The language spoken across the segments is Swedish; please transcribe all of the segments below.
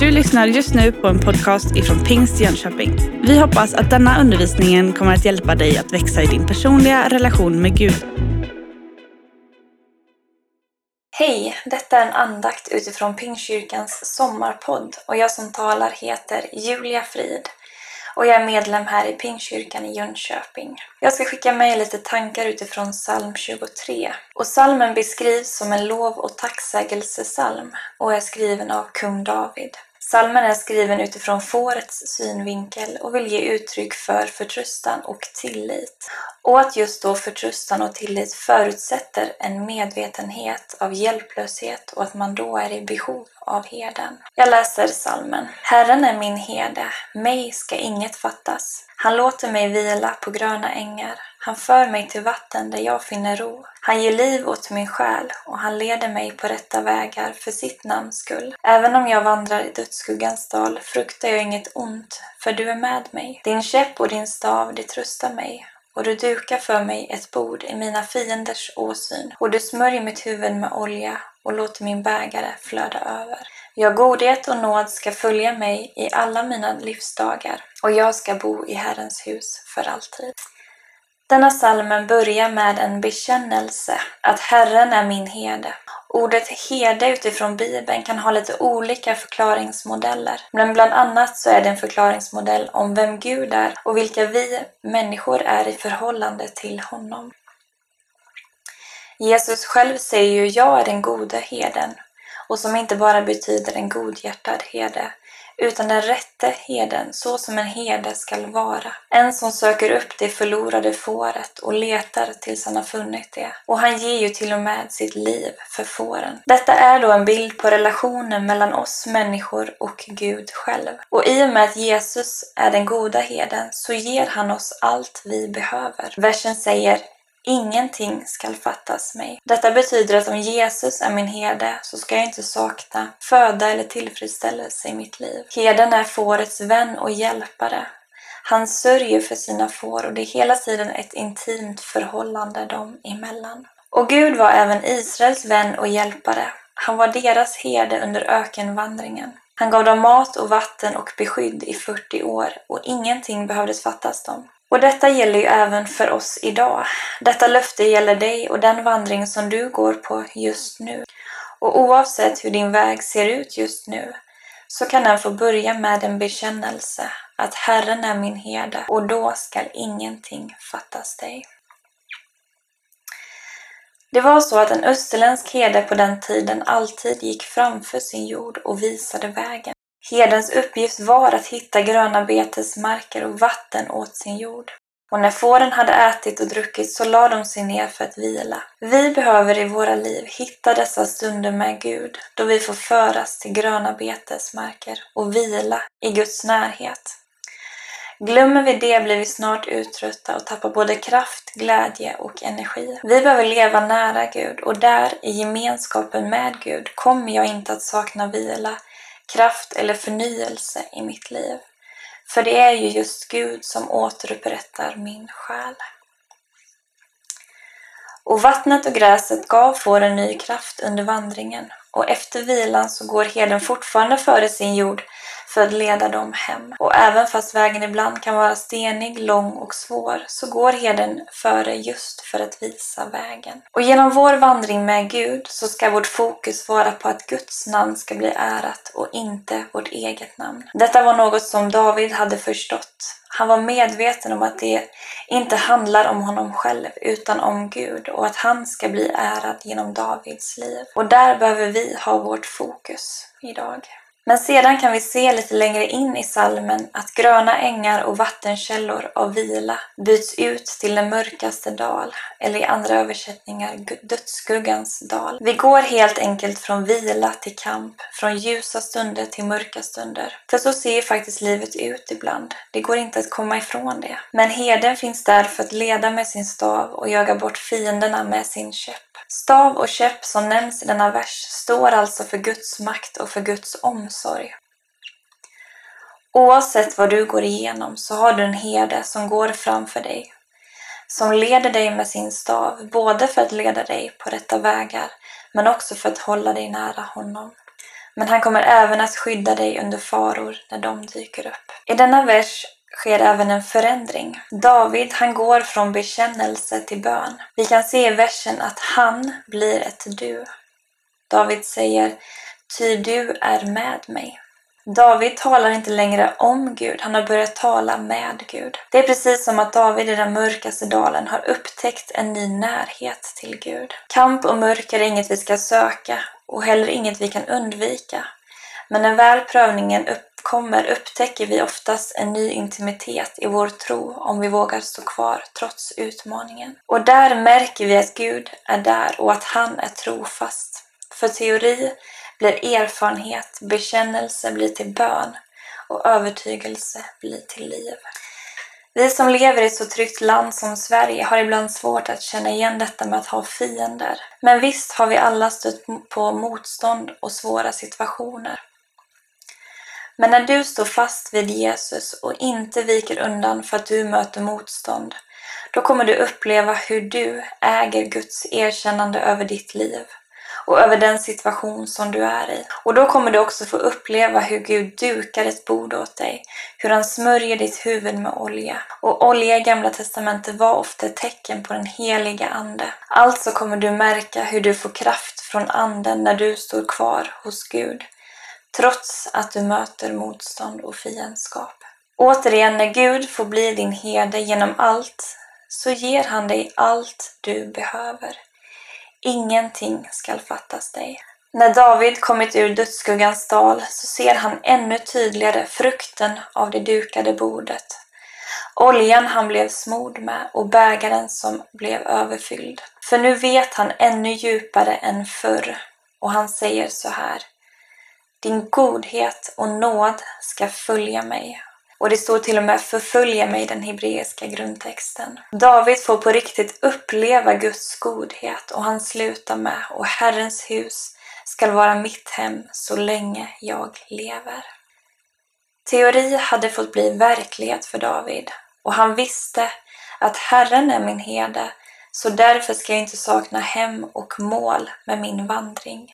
Du lyssnar just nu på en podcast ifrån Pingst Jönköping. Vi hoppas att denna undervisning kommer att hjälpa dig att växa i din personliga relation med Gud. Hej! Detta är en andakt utifrån Pingstkyrkans sommarpodd och jag som talar heter Julia Frid och jag är medlem här i Pingstkyrkan i Jönköping. Jag ska skicka med lite tankar utifrån psalm 23. Och psalmen beskrivs som en lov och tacksägelsesalm och är skriven av kung David. Salmen är skriven utifrån fårets synvinkel och vill ge uttryck för förtröstan och tillit. Och att just då förtröstan och tillit förutsätter en medvetenhet av hjälplöshet och att man då är i behov av herden. Jag läser salmen. Herren är min herde, mig ska inget fattas. Han låter mig vila på gröna ängar. Han för mig till vatten där jag finner ro. Han ger liv åt min själ och han leder mig på rätta vägar för sitt namns skull. Även om jag vandrar i dödsskuggans dal fruktar jag inget ont, för du är med mig. Din käpp och din stav, de tröstar mig och du dukar för mig ett bord i mina fienders åsyn och du smörjer mitt huvud med olja och låter min bägare flöda över. Ja, godhet och nåd ska följa mig i alla mina livsdagar och jag ska bo i Herrens hus för alltid. Denna salmen börjar med en bekännelse att Herren är min herde. Ordet herde utifrån Bibeln kan ha lite olika förklaringsmodeller. Men bland annat så är det en förklaringsmodell om vem Gud är och vilka vi människor är i förhållande till honom. Jesus själv säger ju jag är den gode herden och som inte bara betyder en godhjärtad herde utan den rätte heden, så som en herde skall vara. En som söker upp det förlorade fåret och letar tills han har funnit det. Och han ger ju till och med sitt liv för fåren. Detta är då en bild på relationen mellan oss människor och Gud själv. Och i och med att Jesus är den goda heden så ger han oss allt vi behöver. Versen säger Ingenting skall fattas mig. Detta betyder att om Jesus är min herde så ska jag inte sakna föda eller tillfredsställelse i mitt liv. Herden är fårets vän och hjälpare. Han sörjer för sina får och det är hela tiden ett intimt förhållande dem emellan. Och Gud var även Israels vän och hjälpare. Han var deras herde under ökenvandringen. Han gav dem mat och vatten och beskydd i 40 år och ingenting behövdes fattas dem. Och detta gäller ju även för oss idag. Detta löfte gäller dig och den vandring som du går på just nu. Och oavsett hur din väg ser ut just nu så kan den få börja med en bekännelse att Herren är min herde och då skall ingenting fattas dig. Det var så att en österländsk herde på den tiden alltid gick framför sin jord och visade vägen. Herdens uppgift var att hitta gröna betesmarker och vatten åt sin jord. Och när fåren hade ätit och druckit så lade de sig ner för att vila. Vi behöver i våra liv hitta dessa stunder med Gud, då vi får föras till gröna betesmarker och vila i Guds närhet. Glömmer vi det blir vi snart uttrötta och tappar både kraft, glädje och energi. Vi behöver leva nära Gud och där, i gemenskapen med Gud, kommer jag inte att sakna vila, kraft eller förnyelse i mitt liv. För det är ju just Gud som återupprättar min själ. Och vattnet och gräset gav fåren ny kraft under vandringen och efter vilan så går herden fortfarande före sin jord för att leda dem hem. Och även fast vägen ibland kan vara stenig, lång och svår så går herden före just för att visa vägen. Och genom vår vandring med Gud så ska vårt fokus vara på att Guds namn ska bli ärat och inte vårt eget namn. Detta var något som David hade förstått. Han var medveten om att det inte handlar om honom själv utan om Gud och att han ska bli ärad genom Davids liv. Och där behöver vi ha vårt fokus idag. Men sedan kan vi se lite längre in i salmen att gröna ängar och vattenkällor av vila byts ut till den mörkaste dal, eller i andra översättningar dödsskuggans dal. Vi går helt enkelt från vila till kamp, från ljusa stunder till mörka stunder. För så ser ju faktiskt livet ut ibland. Det går inte att komma ifrån det. Men herden finns där för att leda med sin stav och jaga bort fienderna med sin käpp. Stav och käpp som nämns i denna vers står alltså för Guds makt och för Guds omsorg. Oavsett vad du går igenom så har du en herde som går framför dig, som leder dig med sin stav, både för att leda dig på rätta vägar, men också för att hålla dig nära honom. Men han kommer även att skydda dig under faror när de dyker upp. I denna vers sker även en förändring. David, han går från bekännelse till bön. Vi kan se i versen att han blir ett du. David säger Ty du är med mig. David talar inte längre om Gud, han har börjat tala med Gud. Det är precis som att David i den mörkaste dalen har upptäckt en ny närhet till Gud. Kamp och mörker är inget vi ska söka och heller inget vi kan undvika. Men när väl prövningen kommer upptäcker vi oftast en ny intimitet i vår tro om vi vågar stå kvar trots utmaningen. Och där märker vi att Gud är där och att han är trofast. För teori blir erfarenhet, bekännelse blir till bön och övertygelse blir till liv. Vi som lever i ett så tryggt land som Sverige har ibland svårt att känna igen detta med att ha fiender. Men visst har vi alla stött på motstånd och svåra situationer. Men när du står fast vid Jesus och inte viker undan för att du möter motstånd, då kommer du uppleva hur du äger Guds erkännande över ditt liv och över den situation som du är i. Och då kommer du också få uppleva hur Gud dukar ett bord åt dig, hur han smörjer ditt huvud med olja. Och olja i Gamla Testamentet var ofta ett tecken på den heliga Ande. Alltså kommer du märka hur du får kraft från Anden när du står kvar hos Gud, trots att du möter motstånd och fiendskap. Återigen, när Gud får bli din herde genom allt, så ger han dig allt du behöver. Ingenting skall fattas dig. När David kommit ur dödsskuggans dal så ser han ännu tydligare frukten av det dukade bordet. Oljan han blev smord med och bägaren som blev överfylld. För nu vet han ännu djupare än förr och han säger så här. Din godhet och nåd ska följa mig och det står till och med förfölja mig i den hebreiska grundtexten. David får på riktigt uppleva Guds godhet och han slutar med och Herrens hus skall vara mitt hem så länge jag lever. Teori hade fått bli verklighet för David och han visste att Herren är min herde så därför ska jag inte sakna hem och mål med min vandring.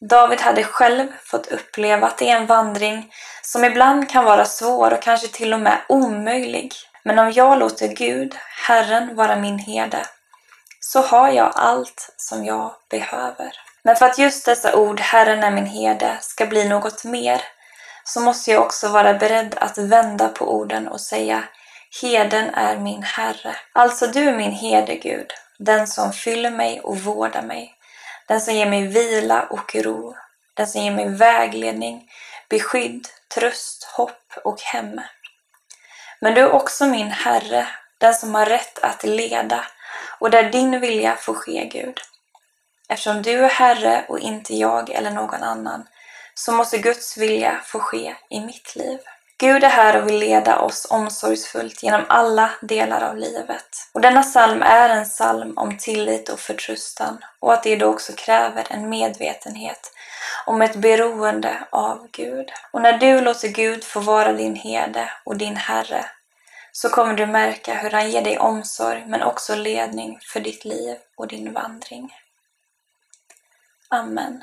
David hade själv fått uppleva att det är en vandring som ibland kan vara svår och kanske till och med omöjlig. Men om jag låter Gud, Herren, vara min herde, så har jag allt som jag behöver. Men för att just dessa ord, Herren är min herde, ska bli något mer, så måste jag också vara beredd att vända på orden och säga Heden är min Herre. Alltså du är min herde, Gud, den som fyller mig och vårdar mig. Den som ger mig vila och ro. Den som ger mig vägledning, beskydd, tröst, hopp och hem. Men du är också min Herre, den som har rätt att leda och där din vilja får ske, Gud. Eftersom du är Herre och inte jag eller någon annan, så måste Guds vilja få ske i mitt liv. Gud är här och vill leda oss omsorgsfullt genom alla delar av livet. Och denna psalm är en psalm om tillit och förtröstan och att det då också kräver en medvetenhet om ett beroende av Gud. Och när du låter Gud få vara din herde och din Herre så kommer du märka hur han ger dig omsorg men också ledning för ditt liv och din vandring. Amen.